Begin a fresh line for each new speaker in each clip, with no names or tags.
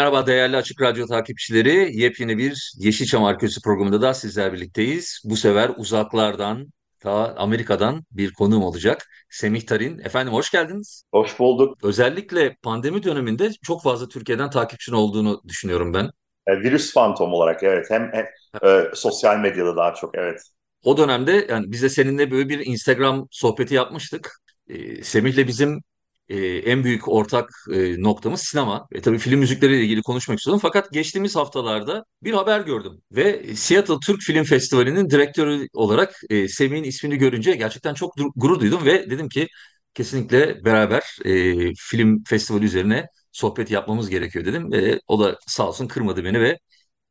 Merhaba değerli Açık Radyo takipçileri. Yepyeni bir Yeşilçam Arkeolojisi programında da sizler birlikteyiz. Bu sefer uzaklardan, ta Amerika'dan bir konuğum olacak. Semih Tarin. Efendim hoş geldiniz.
Hoş bulduk.
Özellikle pandemi döneminde çok fazla Türkiye'den takipçin olduğunu düşünüyorum ben.
E, virüs fantom olarak evet. Hem, hem e, sosyal medyada daha çok evet.
O dönemde yani biz de seninle böyle bir Instagram sohbeti yapmıştık. E, Semih'le bizim e, en büyük ortak e, noktamız sinema. E, tabii film müzikleriyle ilgili konuşmak istiyorum. Fakat geçtiğimiz haftalarda bir haber gördüm. Ve Seattle Türk Film Festivali'nin direktörü olarak e, Semih'in ismini görünce gerçekten çok gurur duydum ve dedim ki kesinlikle beraber e, film festivali üzerine sohbet yapmamız gerekiyor dedim. E, o da sağ olsun kırmadı beni ve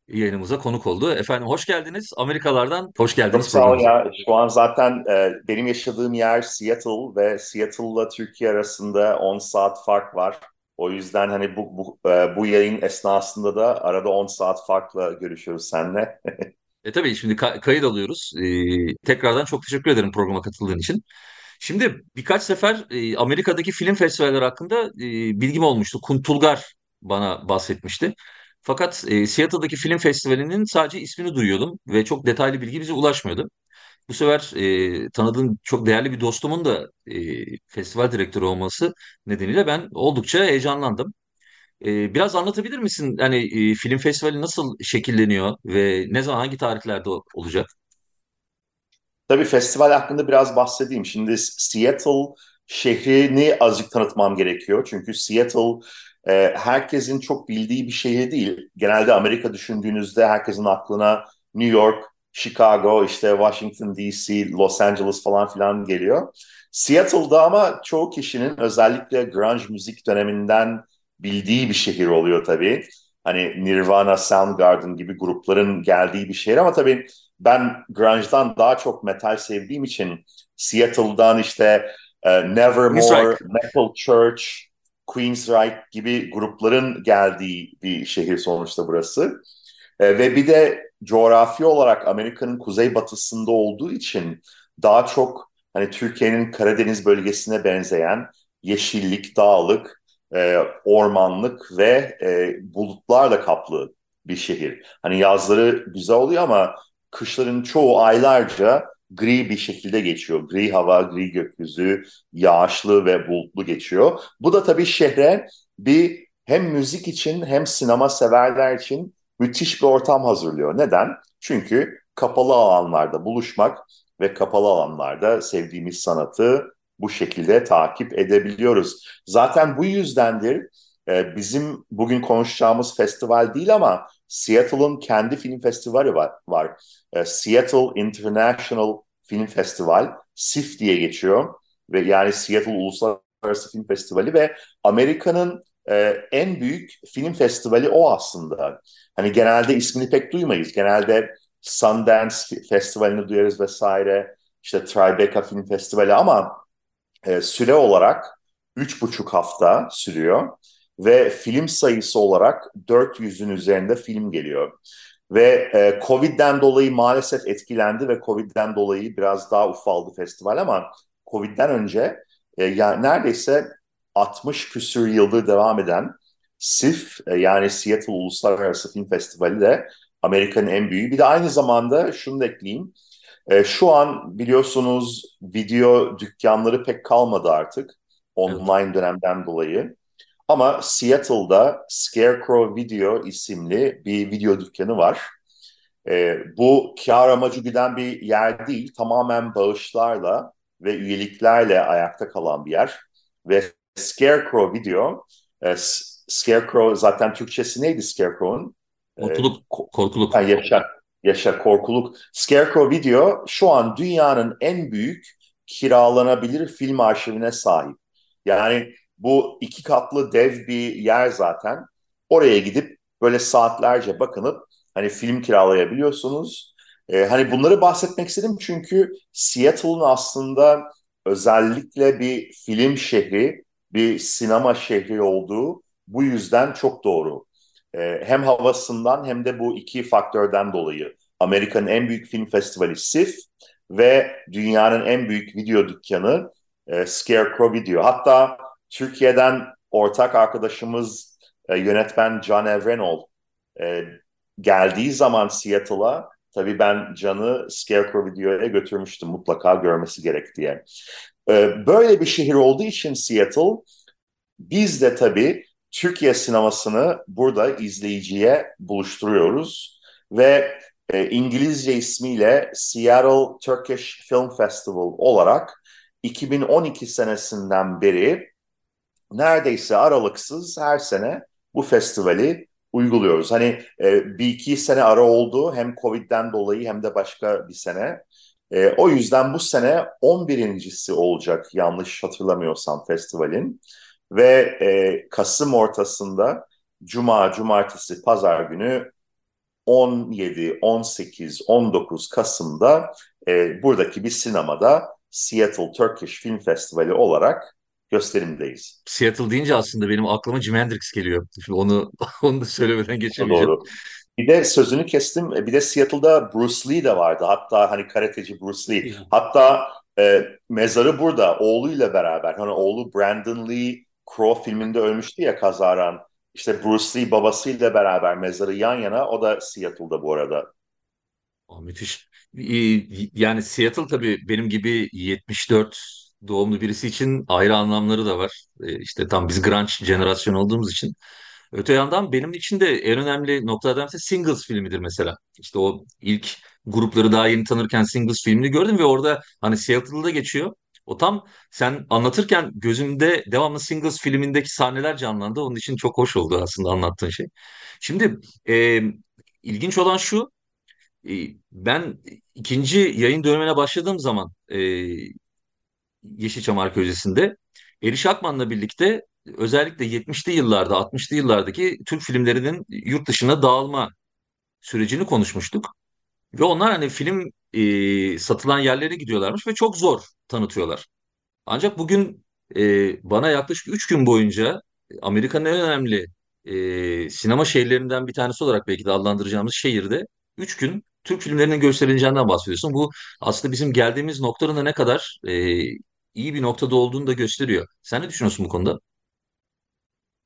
yayınımıza konuk oldu. Efendim hoş geldiniz. Amerikalardan hoş geldiniz.
Çok sağ ol ya. Şu an zaten e, benim yaşadığım yer Seattle ve Seattle'la Türkiye arasında 10 saat fark var. O yüzden hani bu bu, e, bu yayın esnasında da arada 10 saat farkla görüşüyoruz seninle.
e tabii şimdi ka- kayıt alıyoruz. E, tekrardan çok teşekkür ederim programa katıldığın için. Şimdi birkaç sefer e, Amerika'daki film festivalleri hakkında e, bilgim olmuştu. Kuntulgar bana bahsetmişti. Fakat e, Seattle'daki film festivalinin sadece ismini duyuyordum ve çok detaylı bilgi bize ulaşmıyordu. Bu sefer e, tanıdığım çok değerli bir dostumun da e, festival direktörü olması nedeniyle ben oldukça heyecanlandım. E, biraz anlatabilir misin? Hani e, film festivali nasıl şekilleniyor ve ne zaman hangi tarihlerde olacak?
Tabii festival hakkında biraz bahsedeyim. Şimdi Seattle şehrini azıcık tanıtmam gerekiyor. Çünkü Seattle e, herkesin çok bildiği bir şehir değil. Genelde Amerika düşündüğünüzde herkesin aklına New York, Chicago, işte Washington DC, Los Angeles falan filan geliyor. Seattle'da ama çoğu kişinin özellikle grunge müzik döneminden bildiği bir şehir oluyor tabii. Hani Nirvana, Soundgarden gibi grupların geldiği bir şehir ama tabii ben grunge'dan daha çok metal sevdiğim için Seattle'dan işte uh, Nevermore, Metal Church, Queensryche gibi grupların geldiği bir şehir sonuçta burası. E, ve bir de coğrafi olarak Amerika'nın kuzeybatısında olduğu için daha çok hani Türkiye'nin Karadeniz bölgesine benzeyen yeşillik, dağlık, e, ormanlık ve e, bulutlarla kaplı bir şehir. Hani yazları güzel oluyor ama kışların çoğu aylarca gri bir şekilde geçiyor. Gri hava, gri gökyüzü, yağışlı ve bulutlu geçiyor. Bu da tabii şehre bir hem müzik için hem sinema severler için müthiş bir ortam hazırlıyor. Neden? Çünkü kapalı alanlarda buluşmak ve kapalı alanlarda sevdiğimiz sanatı bu şekilde takip edebiliyoruz. Zaten bu yüzdendir e, bizim bugün konuşacağımız festival değil ama Seattle'ın kendi film festivali var. var. E, Seattle International Film Festival, SIF diye geçiyor. ve Yani Seattle Uluslararası Film Festivali ve Amerika'nın e, en büyük film festivali o aslında. Hani genelde ismini pek duymayız. Genelde Sundance Festivali'ni duyarız vesaire. İşte Tribeca Film Festivali ama e, süre olarak üç buçuk hafta sürüyor ve film sayısı olarak 400'ün üzerinde film geliyor. Ve e, Covid'den dolayı maalesef etkilendi ve Covid'den dolayı biraz daha ufaldı festival ama Covid'den önce e, yani neredeyse 60 küsür yıldır devam eden SIF e, yani Seattle Uluslararası Film Festivali de Amerika'nın en büyüğü. Bir de aynı zamanda şunu da ekleyeyim. E, şu an biliyorsunuz video dükkanları pek kalmadı artık online dönemden dolayı. Ama Seattle'da Scarecrow Video isimli bir video dükkanı var. E, bu kar amacı güden bir yer değil, tamamen bağışlarla ve üyeliklerle ayakta kalan bir yer. Ve Scarecrow Video, e, Scarecrow zaten Türkçesi neydi Scarecrow'un?
E, korkuluk, korkuluk.
Yani yaşa, yaşa, korkuluk. Scarecrow Video şu an dünyanın en büyük kiralanabilir film arşivine sahip. Yani bu iki katlı dev bir yer zaten. Oraya gidip böyle saatlerce bakınıp hani film kiralayabiliyorsunuz. Ee, hani bunları bahsetmek istedim çünkü Seattle'ın aslında özellikle bir film şehri, bir sinema şehri olduğu bu yüzden çok doğru. Ee, hem havasından hem de bu iki faktörden dolayı. Amerika'nın en büyük film festivali SIFF ve dünyanın en büyük video dükkanı e, Scarecrow Video. Hatta Türkiye'den ortak arkadaşımız e, yönetmen John Evrenol e, geldiği zaman Seattle'a tabii ben Can'ı Scarecrow Video'ya götürmüştüm mutlaka görmesi gerek diye. E, böyle bir şehir olduğu için Seattle biz de tabii Türkiye sinemasını burada izleyiciye buluşturuyoruz ve e, İngilizce ismiyle Seattle Turkish Film Festival olarak 2012 senesinden beri neredeyse aralıksız her sene bu festivali uyguluyoruz. Hani e, bir iki sene ara oldu hem Covid'den dolayı hem de başka bir sene. E, o yüzden bu sene 11.si olacak yanlış hatırlamıyorsam festivalin. Ve e, Kasım ortasında Cuma, Cumartesi, Pazar günü 17, 18, 19 Kasım'da e, buradaki bir sinemada Seattle Turkish Film Festivali olarak gösterimdeyiz.
Seattle deyince aslında benim aklıma Jimi Hendrix geliyor. Şimdi onu onu da söylemeden geçemeyeceğim.
Doğru. Bir de sözünü kestim. Bir de Seattle'da Bruce Lee de vardı. Hatta hani karateci Bruce Lee. Hatta e, mezarı burada oğluyla beraber. Hani oğlu Brandon Lee Crow filminde ölmüştü ya kazaran. İşte Bruce Lee babasıyla beraber mezarı yan yana. O da Seattle'da bu arada.
Aa, müthiş. Yani Seattle tabii benim gibi 74 doğumlu birisi için ayrı anlamları da var. İşte tam biz grunge jenerasyon olduğumuz için. Öte yandan benim için de en önemli noktalardan birisi Singles filmidir mesela. İşte o ilk grupları daha yeni tanırken Singles filmini gördüm ve orada hani Seattle'da geçiyor. O tam sen anlatırken gözümde devamlı Singles filmindeki sahneler canlandı. Onun için çok hoş oldu aslında anlattığın şey. Şimdi e, ilginç olan şu, e, ben ikinci yayın dönemine başladığım zaman e, Yeşilçam Arkeolojisi'nde Eriş Akman'la birlikte özellikle 70'li yıllarda, 60'lı yıllardaki Türk filmlerinin yurt dışına dağılma sürecini konuşmuştuk. Ve onlar hani film e, satılan yerlere gidiyorlarmış ve çok zor tanıtıyorlar. Ancak bugün e, bana yaklaşık 3 gün boyunca Amerika'nın en önemli e, sinema şehirlerinden bir tanesi olarak belki de adlandıracağımız şehirde 3 gün Türk filmlerinin gösterileceğinden bahsediyorsun. Bu aslında bizim geldiğimiz noktanın ne kadar e, iyi bir noktada olduğunu da gösteriyor. Sen ne düşünüyorsun bu konuda?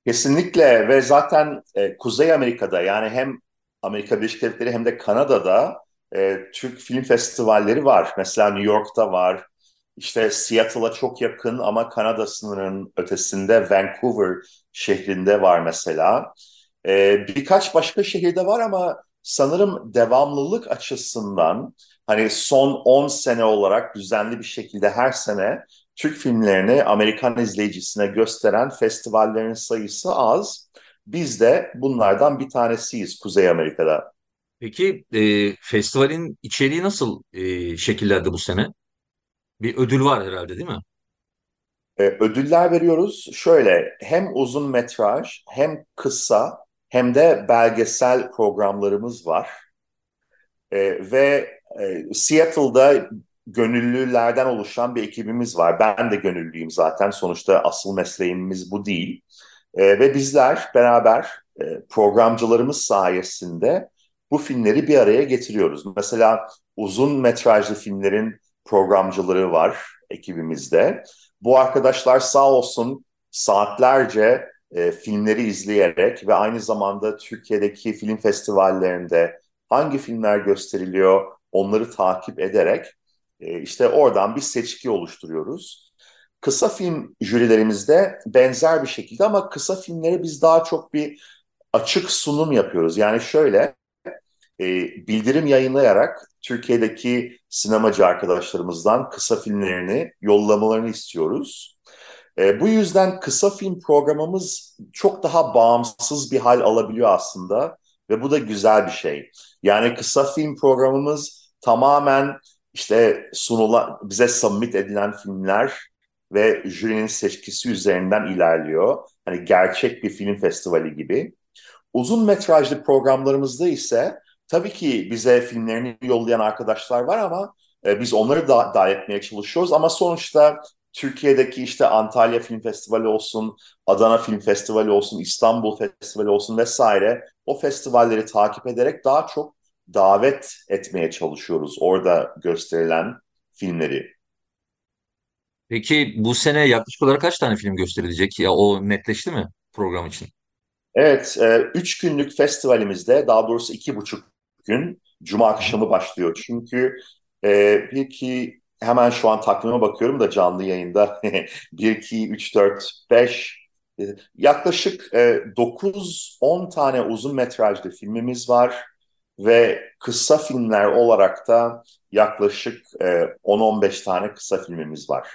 Kesinlikle ve zaten e, Kuzey Amerika'da yani hem Amerika Birleşik Devletleri hem de Kanada'da e, Türk film festivalleri var. Mesela New York'ta var, işte Seattle'a çok yakın ama Kanada sınırının ötesinde Vancouver şehrinde var mesela. Ee, birkaç başka şehirde var ama sanırım devamlılık açısından hani son 10 sene olarak düzenli bir şekilde her sene Türk filmlerini Amerikan izleyicisine gösteren festivallerin sayısı az. Biz de bunlardan bir tanesiyiz Kuzey Amerika'da.
Peki e, festivalin içeriği nasıl e, şekillendi bu sene? Bir ödül var herhalde değil mi?
Ee, ödüller veriyoruz. Şöyle hem uzun metraj hem kısa hem de belgesel programlarımız var. Ee, ve e, Seattle'da gönüllülerden oluşan bir ekibimiz var. Ben de gönüllüyüm zaten. Sonuçta asıl mesleğimiz bu değil. Ee, ve bizler beraber e, programcılarımız sayesinde bu filmleri bir araya getiriyoruz. Mesela uzun metrajlı filmlerin programcıları var ekibimizde. Bu arkadaşlar sağ olsun saatlerce e, filmleri izleyerek ve aynı zamanda Türkiye'deki film festivallerinde hangi filmler gösteriliyor onları takip ederek e, işte oradan bir seçki oluşturuyoruz. Kısa film jürilerimizde benzer bir şekilde ama kısa filmleri biz daha çok bir açık sunum yapıyoruz. Yani şöyle e, bildirim yayınlayarak Türkiye'deki sinemacı arkadaşlarımızdan kısa filmlerini yollamalarını istiyoruz. E, bu yüzden kısa film programımız çok daha bağımsız bir hal alabiliyor aslında ve bu da güzel bir şey. Yani kısa film programımız tamamen işte sunulan bize submit edilen filmler ve jürinin seçkisi üzerinden ilerliyor. Hani gerçek bir film festivali gibi. Uzun metrajlı programlarımızda ise tabii ki bize filmlerini yollayan arkadaşlar var ama e, biz onları da dahil etmeye çalışıyoruz. Ama sonuçta Türkiye'deki işte Antalya Film Festivali olsun, Adana Film Festivali olsun, İstanbul Festivali olsun vesaire o festivalleri takip ederek daha çok davet etmeye çalışıyoruz orada gösterilen filmleri.
Peki bu sene yaklaşık olarak kaç tane film gösterilecek? Ya o netleşti mi program için?
Evet, e, üç günlük festivalimizde daha doğrusu iki buçuk gün Cuma akşamı başlıyor. Çünkü e, bir ki hemen şu an takvime bakıyorum da canlı yayında. 1, 2, 3, 4, 5 yaklaşık e, 9-10 tane uzun metrajlı filmimiz var. Ve kısa filmler olarak da yaklaşık e, 10-15 tane kısa filmimiz var.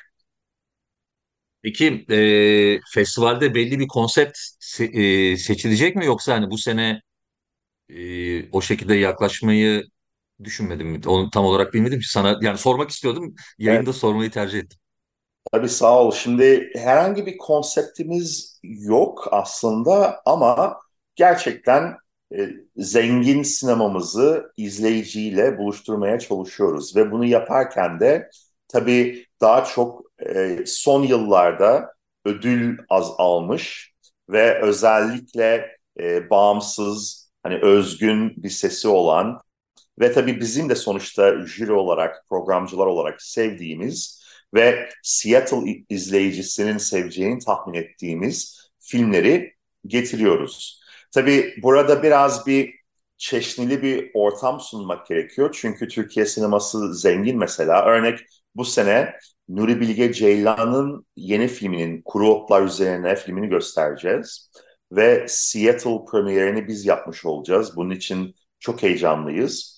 Peki e, festivalde belli bir konsept se- e, seçilecek mi? Yoksa hani bu sene e, o şekilde yaklaşmayı düşünmedim mi? Onu tam olarak bilmedim ki sana yani sormak istiyordum.
Evet,
Yayında sormayı tercih ettim.
tabii sağ ol. Şimdi herhangi bir konseptimiz yok aslında ama gerçekten e, zengin sinemamızı izleyiciyle buluşturmaya çalışıyoruz. Ve bunu yaparken de tabii daha çok e, son yıllarda ödül az almış ve özellikle e, bağımsız, hani özgün bir sesi olan ve tabii bizim de sonuçta jüri olarak, programcılar olarak sevdiğimiz ve Seattle izleyicisinin seveceğini tahmin ettiğimiz filmleri getiriyoruz. Tabii burada biraz bir çeşnili bir ortam sunmak gerekiyor. Çünkü Türkiye sineması zengin mesela. Örnek bu sene Nuri Bilge Ceylan'ın yeni filminin Kuru Otlar Üzerine filmini göstereceğiz. Ve Seattle premierini biz yapmış olacağız. Bunun için çok heyecanlıyız.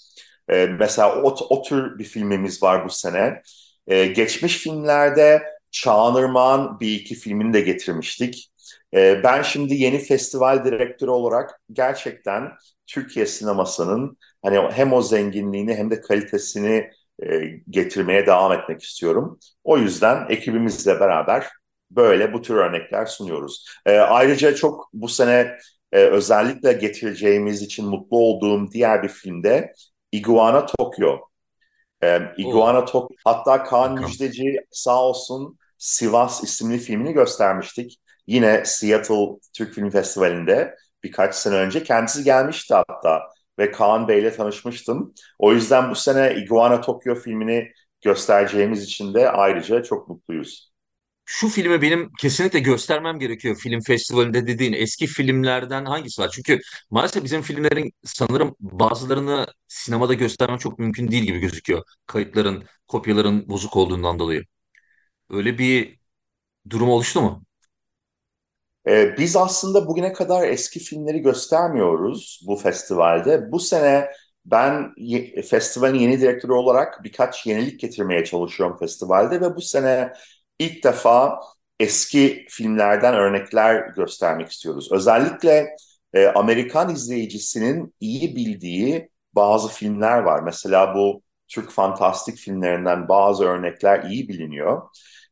Ee, mesela o, o tür bir filmimiz var bu sene. Ee, geçmiş filmlerde Çağan bir iki filmini de getirmiştik. Ee, ben şimdi yeni festival direktörü olarak gerçekten Türkiye sinemasının hani hem o zenginliğini hem de kalitesini e, getirmeye devam etmek istiyorum. O yüzden ekibimizle beraber böyle bu tür örnekler sunuyoruz. E, ayrıca çok bu sene e, özellikle getireceğimiz için mutlu olduğum diğer bir filmde Iguana Tokyo. E, Iguana Tokyo hatta Kaan
bakalım.
Müjdeci sağ olsun Sivas isimli filmini göstermiştik. Yine Seattle Türk Film Festivali'nde birkaç sene önce kendisi gelmişti hatta ve Kaan Bey'le tanışmıştım. O yüzden bu sene Iguana Tokyo filmini göstereceğimiz için de ayrıca çok mutluyuz.
Şu filmi benim kesinlikle göstermem gerekiyor film festivalinde dediğin eski filmlerden hangisi var? Çünkü maalesef bizim filmlerin sanırım bazılarını sinemada göstermem çok mümkün değil gibi gözüküyor. Kayıtların, kopyaların bozuk olduğundan dolayı. Öyle bir durum oluştu mu?
Ee, biz aslında bugüne kadar eski filmleri göstermiyoruz bu festivalde. Bu sene ben festivalin yeni direktörü olarak birkaç yenilik getirmeye çalışıyorum festivalde ve bu sene ilk defa eski filmlerden örnekler göstermek istiyoruz. Özellikle e, Amerikan izleyicisinin iyi bildiği bazı filmler var. Mesela bu Türk fantastik filmlerinden bazı örnekler iyi biliniyor.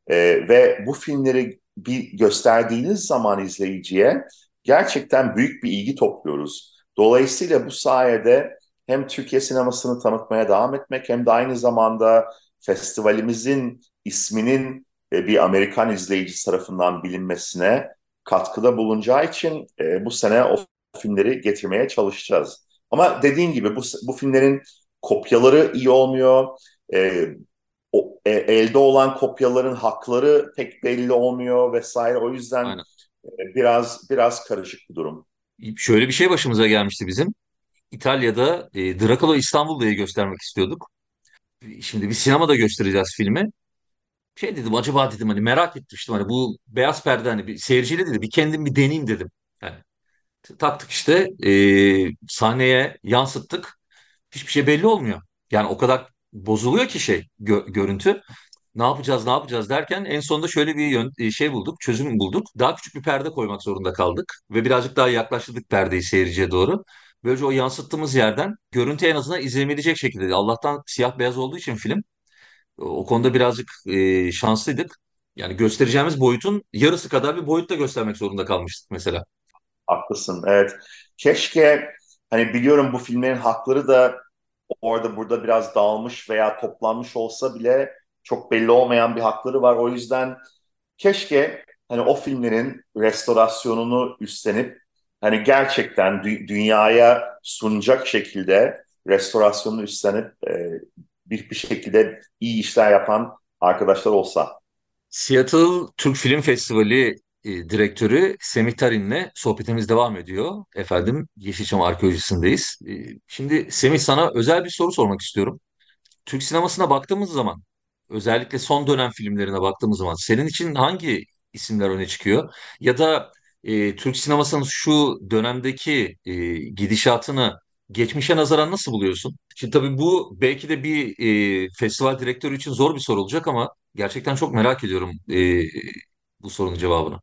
E, ve bu filmleri bir gösterdiğiniz zaman izleyiciye gerçekten büyük bir ilgi topluyoruz. Dolayısıyla bu sayede hem Türkiye sinemasını tanıtmaya devam etmek hem de aynı zamanda festivalimizin isminin bir Amerikan izleyicisi tarafından bilinmesine katkıda bulunacağı için e, bu sene o filmleri getirmeye çalışacağız. Ama dediğin gibi bu, bu filmlerin kopyaları iyi olmuyor. E, o, e, elde olan kopyaların hakları pek belli olmuyor vesaire. O yüzden
Aynen.
e, biraz biraz karışık bir durum.
Şöyle bir şey başımıza gelmişti bizim. İtalya'da e, Dracula İstanbul'da'yı göstermek istiyorduk. Şimdi bir sinemada göstereceğiz filmi. Şey dedim acaba dedim hani merak etmiştim hani bu beyaz perde hani bir seyirciyle dedi bir kendim bir deneyeyim dedim. Yani taktık işte e, sahneye yansıttık. Hiçbir şey belli olmuyor. Yani o kadar bozuluyor ki şey gö- görüntü. Ne yapacağız ne yapacağız derken en sonunda şöyle bir yön, e, şey bulduk çözüm bulduk. Daha küçük bir perde koymak zorunda kaldık. Ve birazcık daha yaklaştırdık perdeyi seyirciye doğru. Böylece o yansıttığımız yerden görüntü en azından izlenebilecek şekilde. Allah'tan siyah beyaz olduğu için film o konuda birazcık e, şanslıydık. Yani göstereceğimiz boyutun yarısı kadar bir boyutta göstermek zorunda kalmıştık mesela.
Haklısın, evet. Keşke hani biliyorum bu filmlerin hakları da orada burada biraz dağılmış veya toplanmış olsa bile çok belli olmayan bir hakları var. O yüzden keşke hani o filmlerin restorasyonunu üstlenip hani gerçekten dü- dünyaya sunacak şekilde restorasyonunu üstlenip e, bir bir şekilde iyi işler yapan arkadaşlar olsa.
Seattle Türk Film Festivali e, direktörü Semih Tarin'le sohbetimiz devam ediyor. Efendim Yeşilçam Arkeolojisi'ndeyiz. E, şimdi Semih sana özel bir soru sormak istiyorum. Türk sinemasına baktığımız zaman, özellikle son dönem filmlerine baktığımız zaman senin için hangi isimler öne çıkıyor? Ya da e, Türk sinemasının şu dönemdeki e, gidişatını geçmişe nazaran nasıl buluyorsun? Şimdi tabii bu belki de bir e, festival direktörü için zor bir soru olacak ama gerçekten çok merak ediyorum e, bu sorunun cevabını.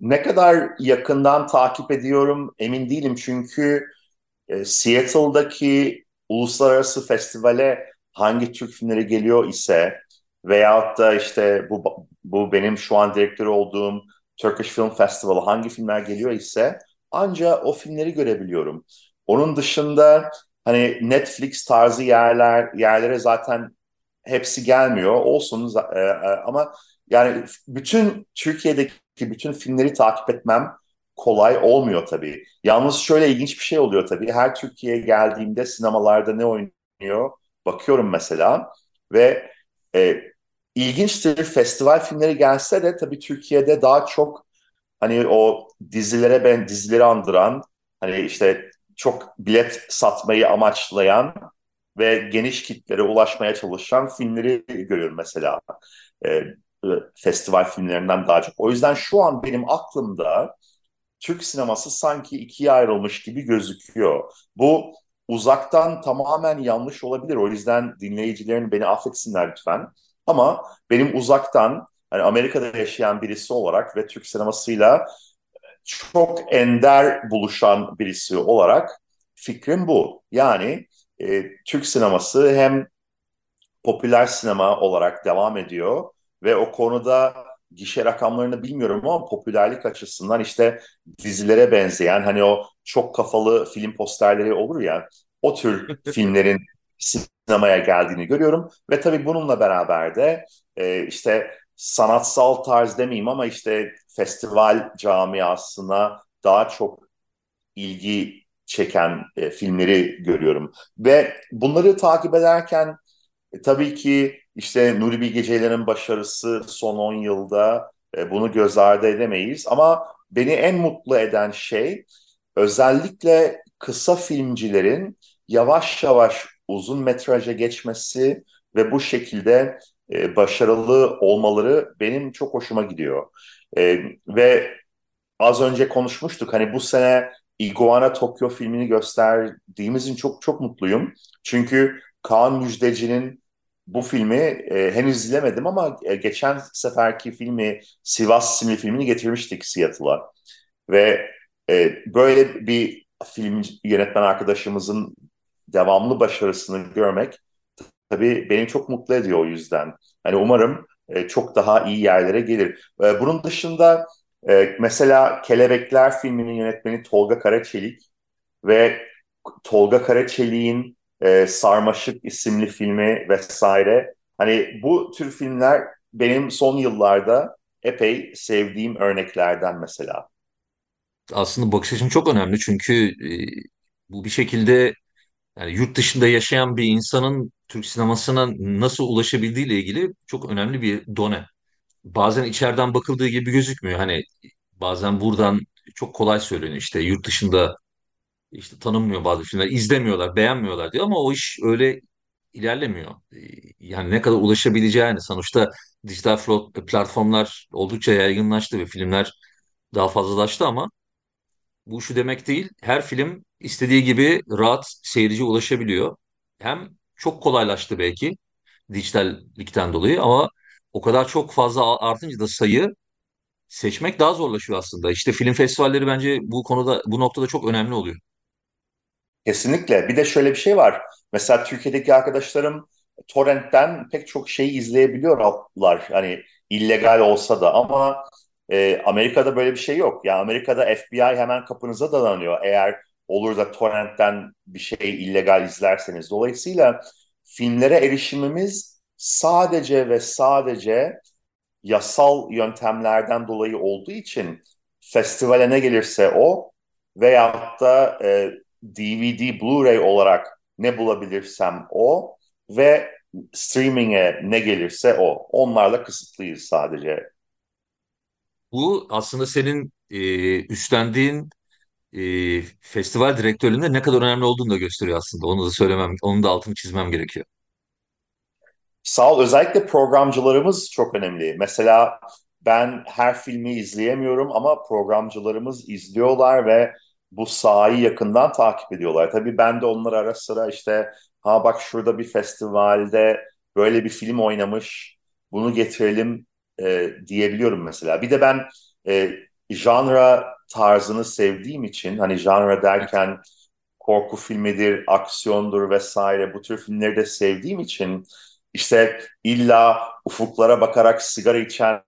Ne kadar yakından takip ediyorum emin değilim çünkü e, Seattle'daki uluslararası festivale hangi Türk filmleri geliyor ise veyahut da işte bu, bu benim şu an direktör olduğum Turkish Film Festival hangi filmler geliyor ise ancak o filmleri görebiliyorum. Onun dışında hani Netflix tarzı yerler yerlere zaten hepsi gelmiyor. Olsun e, e, ama yani bütün Türkiye'deki bütün filmleri takip etmem kolay olmuyor tabii. Yalnız şöyle ilginç bir şey oluyor tabii. Her Türkiye'ye geldiğimde sinemalarda ne oynuyor bakıyorum mesela ve e, ilginçtir festival filmleri gelse de tabii Türkiye'de daha çok hani o dizilere ben dizileri andıran hani işte çok bilet satmayı amaçlayan ve geniş kitlere ulaşmaya çalışan filmleri görüyorum mesela. E, festival filmlerinden daha çok. O yüzden şu an benim aklımda Türk sineması sanki ikiye ayrılmış gibi gözüküyor. Bu uzaktan tamamen yanlış olabilir. O yüzden dinleyicilerin beni affetsinler lütfen. Ama benim uzaktan hani Amerika'da yaşayan birisi olarak ve Türk sinemasıyla çok ender buluşan birisi olarak fikrim bu. Yani e, Türk sineması hem popüler sinema olarak devam ediyor ve o konuda gişe rakamlarını bilmiyorum ama popülerlik açısından işte dizilere benzeyen hani o çok kafalı film posterleri olur ya o tür filmlerin sinemaya geldiğini görüyorum ve tabii bununla beraber de e, işte sanatsal tarz demeyeyim ama işte festival camiasına daha çok ilgi çeken e, filmleri görüyorum ve bunları takip ederken e, tabii ki işte Nuri Bilge başarısı son 10 yılda e, bunu göz ardı edemeyiz. Ama beni en mutlu eden şey özellikle kısa filmcilerin yavaş yavaş uzun metraja geçmesi ve bu şekilde e, başarılı olmaları benim çok hoşuma gidiyor. E, ve az önce konuşmuştuk hani bu sene Iguana Tokyo filmini gösterdiğimiz için çok çok mutluyum. Çünkü Kaan Müjdeci'nin bu filmi e, henüz izlemedim ama e, geçen seferki filmi Sivas isimli filmini getirmiştik Seattle'a. Ve e, böyle bir film yönetmen arkadaşımızın devamlı başarısını görmek tabii beni çok mutlu ediyor o yüzden. Hani umarım e, çok daha iyi yerlere gelir. E, bunun dışında e, mesela Kelebekler filminin yönetmeni Tolga Karaçelik ve Tolga Karaçelik'in e, Sarmaşık isimli filmi vesaire. Hani bu tür filmler benim son yıllarda epey sevdiğim örneklerden mesela.
Aslında bakış açın çok önemli çünkü e, bu bir şekilde yani yurt dışında yaşayan bir insanın Türk sinemasına nasıl ulaşabildiği ile ilgili çok önemli bir done. Bazen içeriden bakıldığı gibi gözükmüyor. Hani bazen buradan çok kolay söyleniyor işte yurt dışında işte tanınmıyor bazı filmler, izlemiyorlar, beğenmiyorlar diyor ama o iş öyle ilerlemiyor. Ee, Yani ne kadar ulaşabileceğini sonuçta dijital platformlar oldukça yaygınlaştı ve filmler daha fazlalaştı ama bu şu demek değil. Her film istediği gibi rahat seyirciye ulaşabiliyor. Hem çok kolaylaştı belki dijitallikten dolayı ama o kadar çok fazla artınca da sayı seçmek daha zorlaşıyor aslında. İşte film festivalleri bence bu konuda bu noktada çok önemli oluyor.
Kesinlikle. Bir de şöyle bir şey var. Mesela Türkiye'deki arkadaşlarım torrentten pek çok şeyi izleyebiliyorlar. Hani illegal olsa da ama e, Amerika'da böyle bir şey yok. Yani Amerika'da FBI hemen kapınıza dalanıyor eğer olur da torrentten bir şey illegal izlerseniz. Dolayısıyla filmlere erişimimiz sadece ve sadece yasal yöntemlerden dolayı olduğu için festivale ne gelirse o veyahut da e, DVD, Blu-ray olarak ne bulabilirsem o ve streaming'e ne gelirse o. Onlarla kısıtlıyız sadece.
Bu aslında senin e, üstlendiğin e, festival direktörlüğünde ne kadar önemli olduğunu da gösteriyor aslında. Onu da söylemem, onun da altını çizmem gerekiyor.
Sağ ol. Özellikle programcılarımız çok önemli. Mesela ben her filmi izleyemiyorum ama programcılarımız izliyorlar ve bu sahayı yakından takip ediyorlar. Tabii ben de onlara ara sıra işte ha bak şurada bir festivalde böyle bir film oynamış bunu getirelim e, diyebiliyorum mesela. Bir de ben e, janra tarzını sevdiğim için hani janra derken korku filmidir, aksiyondur vesaire bu tür filmleri de sevdiğim için işte illa ufuklara bakarak sigara içen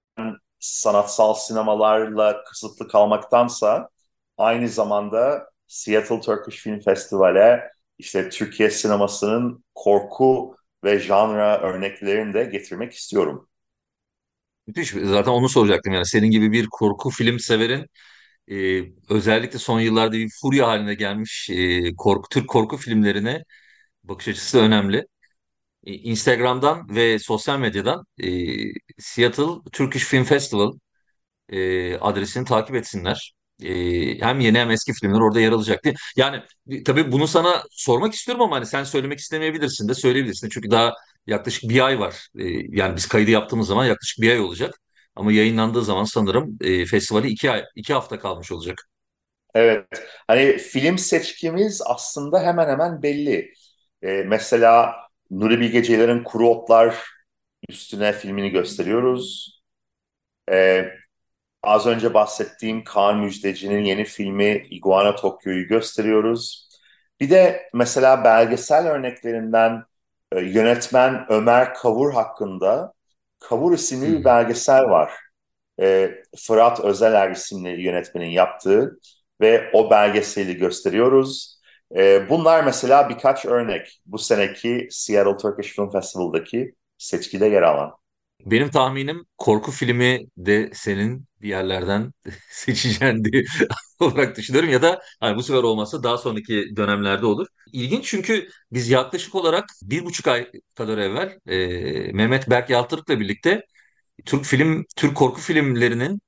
sanatsal sinemalarla kısıtlı kalmaktansa aynı zamanda Seattle Turkish Film Festival'e işte Türkiye sinemasının korku ve janra örneklerini de getirmek istiyorum.
Müthiş. Zaten onu soracaktım yani senin gibi bir korku film severin e, özellikle son yıllarda bir furya haline gelmiş e, korku Türk korku filmlerine bakış açısı önemli. E, Instagram'dan ve sosyal medyadan e, Seattle Turkish Film Festival e, adresini takip etsinler. E, hem yeni hem eski filmler orada yer alacak diye. Yani e, tabii bunu sana sormak istiyorum ama hani sen söylemek istemeyebilirsin de söyleyebilirsin. Çünkü daha yaklaşık bir ay var. E, yani biz kaydı yaptığımız zaman yaklaşık bir ay olacak. Ama yayınlandığı zaman sanırım e, festivali iki iki hafta kalmış olacak.
Evet, hani film seçkimiz aslında hemen hemen belli. Ee, mesela Nuri Bilge Ceylan'ın Kuru Otlar üstüne filmini gösteriyoruz. Ee, az önce bahsettiğim Kaan Müjdeci'nin yeni filmi Iguana Tokyo'yu gösteriyoruz. Bir de mesela belgesel örneklerinden e, yönetmen Ömer Kavur hakkında Kavur isimli bir belgesel var. E, Fırat Özeler isimli yönetmenin yaptığı ve o belgeseli gösteriyoruz. E, bunlar mesela birkaç örnek bu seneki Seattle Turkish Film Festival'daki seçkide yer alan.
Benim tahminim korku filmi de senin bir yerlerden seçeceğin diye olarak düşünüyorum ya da hani bu sefer olmazsa daha sonraki dönemlerde olur. İlginç çünkü biz yaklaşık olarak bir buçuk ay kadar evvel e, Mehmet Berk Yaltırık'la birlikte Türk film, Türk korku filmlerinin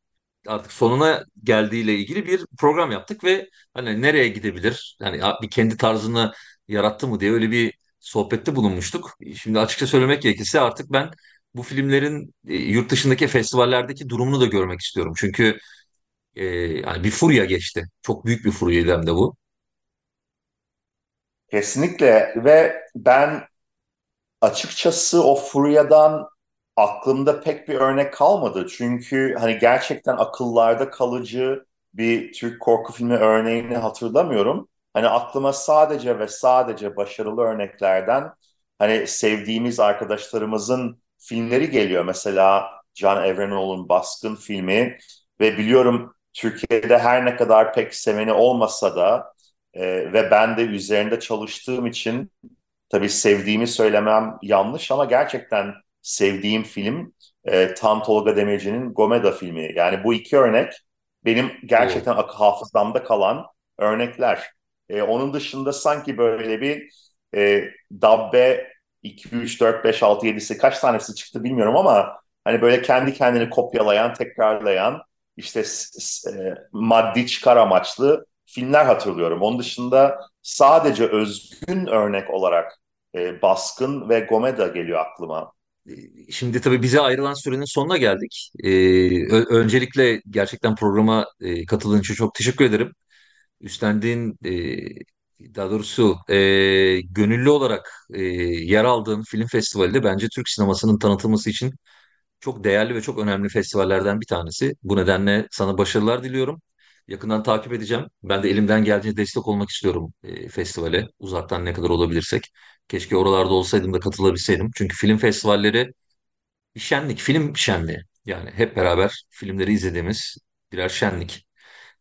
artık sonuna geldiğiyle ilgili bir program yaptık ve hani nereye gidebilir? Hani bir kendi tarzını yarattı mı diye öyle bir sohbette bulunmuştuk. Şimdi açıkça söylemek gerekirse artık ben bu filmlerin e, yurt dışındaki festivallerdeki durumunu da görmek istiyorum. Çünkü e, yani bir furya geçti. Çok büyük bir furyaydı hem de bu.
Kesinlikle ve ben açıkçası o furyadan aklımda pek bir örnek kalmadı. Çünkü hani gerçekten akıllarda kalıcı bir Türk korku filmi örneğini hatırlamıyorum. Hani aklıma sadece ve sadece başarılı örneklerden hani sevdiğimiz arkadaşlarımızın filmleri geliyor. Mesela Can Evrenoğlu'nun Baskın filmi ve biliyorum Türkiye'de her ne kadar pek seveni olmasa da e, ve ben de üzerinde çalıştığım için Tabii sevdiğimi söylemem yanlış ama gerçekten sevdiğim film e, Tan Tolga Demirci'nin Gomeda filmi. Yani bu iki örnek benim gerçekten ak- hafızamda kalan örnekler. E, onun dışında sanki böyle bir e, Dabbe 2, 3, 4, 5, 6, 7'si kaç tanesi çıktı bilmiyorum ama hani böyle kendi kendini kopyalayan, tekrarlayan işte e, maddi çıkar amaçlı filmler hatırlıyorum. Onun dışında sadece özgün örnek olarak e, Baskın ve Gomeda geliyor aklıma.
Şimdi tabii bize ayrılan sürenin sonuna geldik. E, ö- öncelikle gerçekten programa e, katıldığın için çok teşekkür ederim. üstlendiğin e, daha doğrusu e, gönüllü olarak e, yer aldığın film festivali de bence Türk sinemasının tanıtılması için çok değerli ve çok önemli festivallerden bir tanesi. Bu nedenle sana başarılar diliyorum. Yakından takip edeceğim. Ben de elimden geldiğince destek olmak istiyorum e, festivale. Uzaktan ne kadar olabilirsek. Keşke oralarda olsaydım da katılabilseydim. Çünkü film festivalleri bir şenlik, film şenliği. Yani hep beraber filmleri izlediğimiz birer şenlik.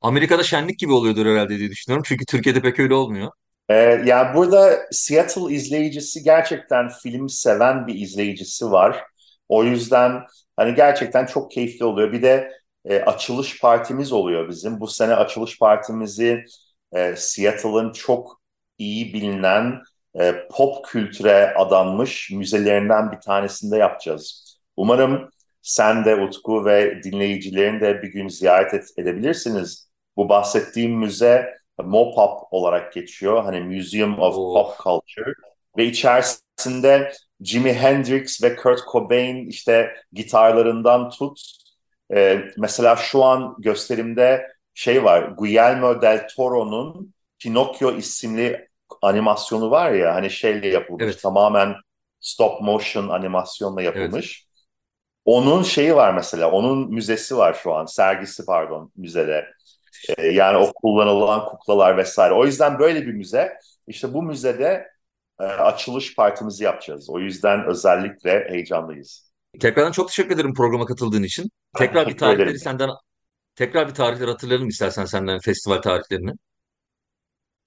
Amerika'da şenlik gibi oluyordur herhalde diye düşünüyorum. Çünkü Türkiye'de pek öyle olmuyor.
Ee, yani burada Seattle izleyicisi gerçekten film seven bir izleyicisi var. O yüzden hani gerçekten çok keyifli oluyor. Bir de e, açılış partimiz oluyor bizim. Bu sene açılış partimizi e, Seattle'ın çok iyi bilinen e, pop kültüre adanmış müzelerinden bir tanesinde yapacağız. Umarım sen de Utku ve dinleyicilerin de bir gün ziyaret et, edebilirsiniz. Bu bahsettiğim müze Mopop olarak geçiyor. Hani Museum of
Oh,
Pop Culture. Ve içerisinde Jimi Hendrix ve Kurt Cobain işte gitarlarından tut. Ee, mesela şu an gösterimde şey var. Guillermo del Toro'nun Pinocchio isimli animasyonu var ya hani şeyle yapılmış.
evet,
Tamamen stop motion animasyonla
evet.
yapılmış. Onun şeyi var mesela. Onun müzesi var şu an. Sergisi pardon müzede. E, yani o kullanılan kuklalar vesaire. O yüzden böyle bir müze. İşte bu müzede e, açılış partimizi yapacağız. O yüzden özellikle heyecanlıyız.
Tekrardan çok teşekkür ederim programa katıldığın için. Tekrar bir tarihleri senden, tekrar bir tarihleri hatırlayalım istersen senden festival tarihlerini.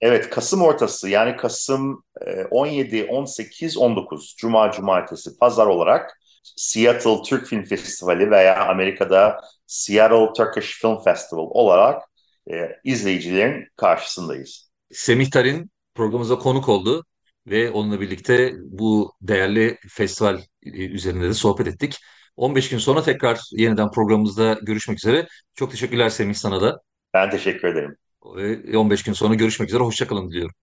Evet, Kasım ortası yani Kasım e, 17, 18, 19 Cuma, Cumartesi, Pazar olarak Seattle Türk Film Festivali veya Amerika'da Seattle Turkish Film Festival olarak e, izleyicilerin karşısındayız.
Semih Tarin programımıza konuk oldu ve onunla birlikte bu değerli festival e, üzerinde de sohbet ettik. 15 gün sonra tekrar yeniden programımızda görüşmek üzere. Çok teşekkürler Semih sana da.
Ben teşekkür ederim.
Ve 15 gün sonra görüşmek üzere. Hoşça kalın diliyorum.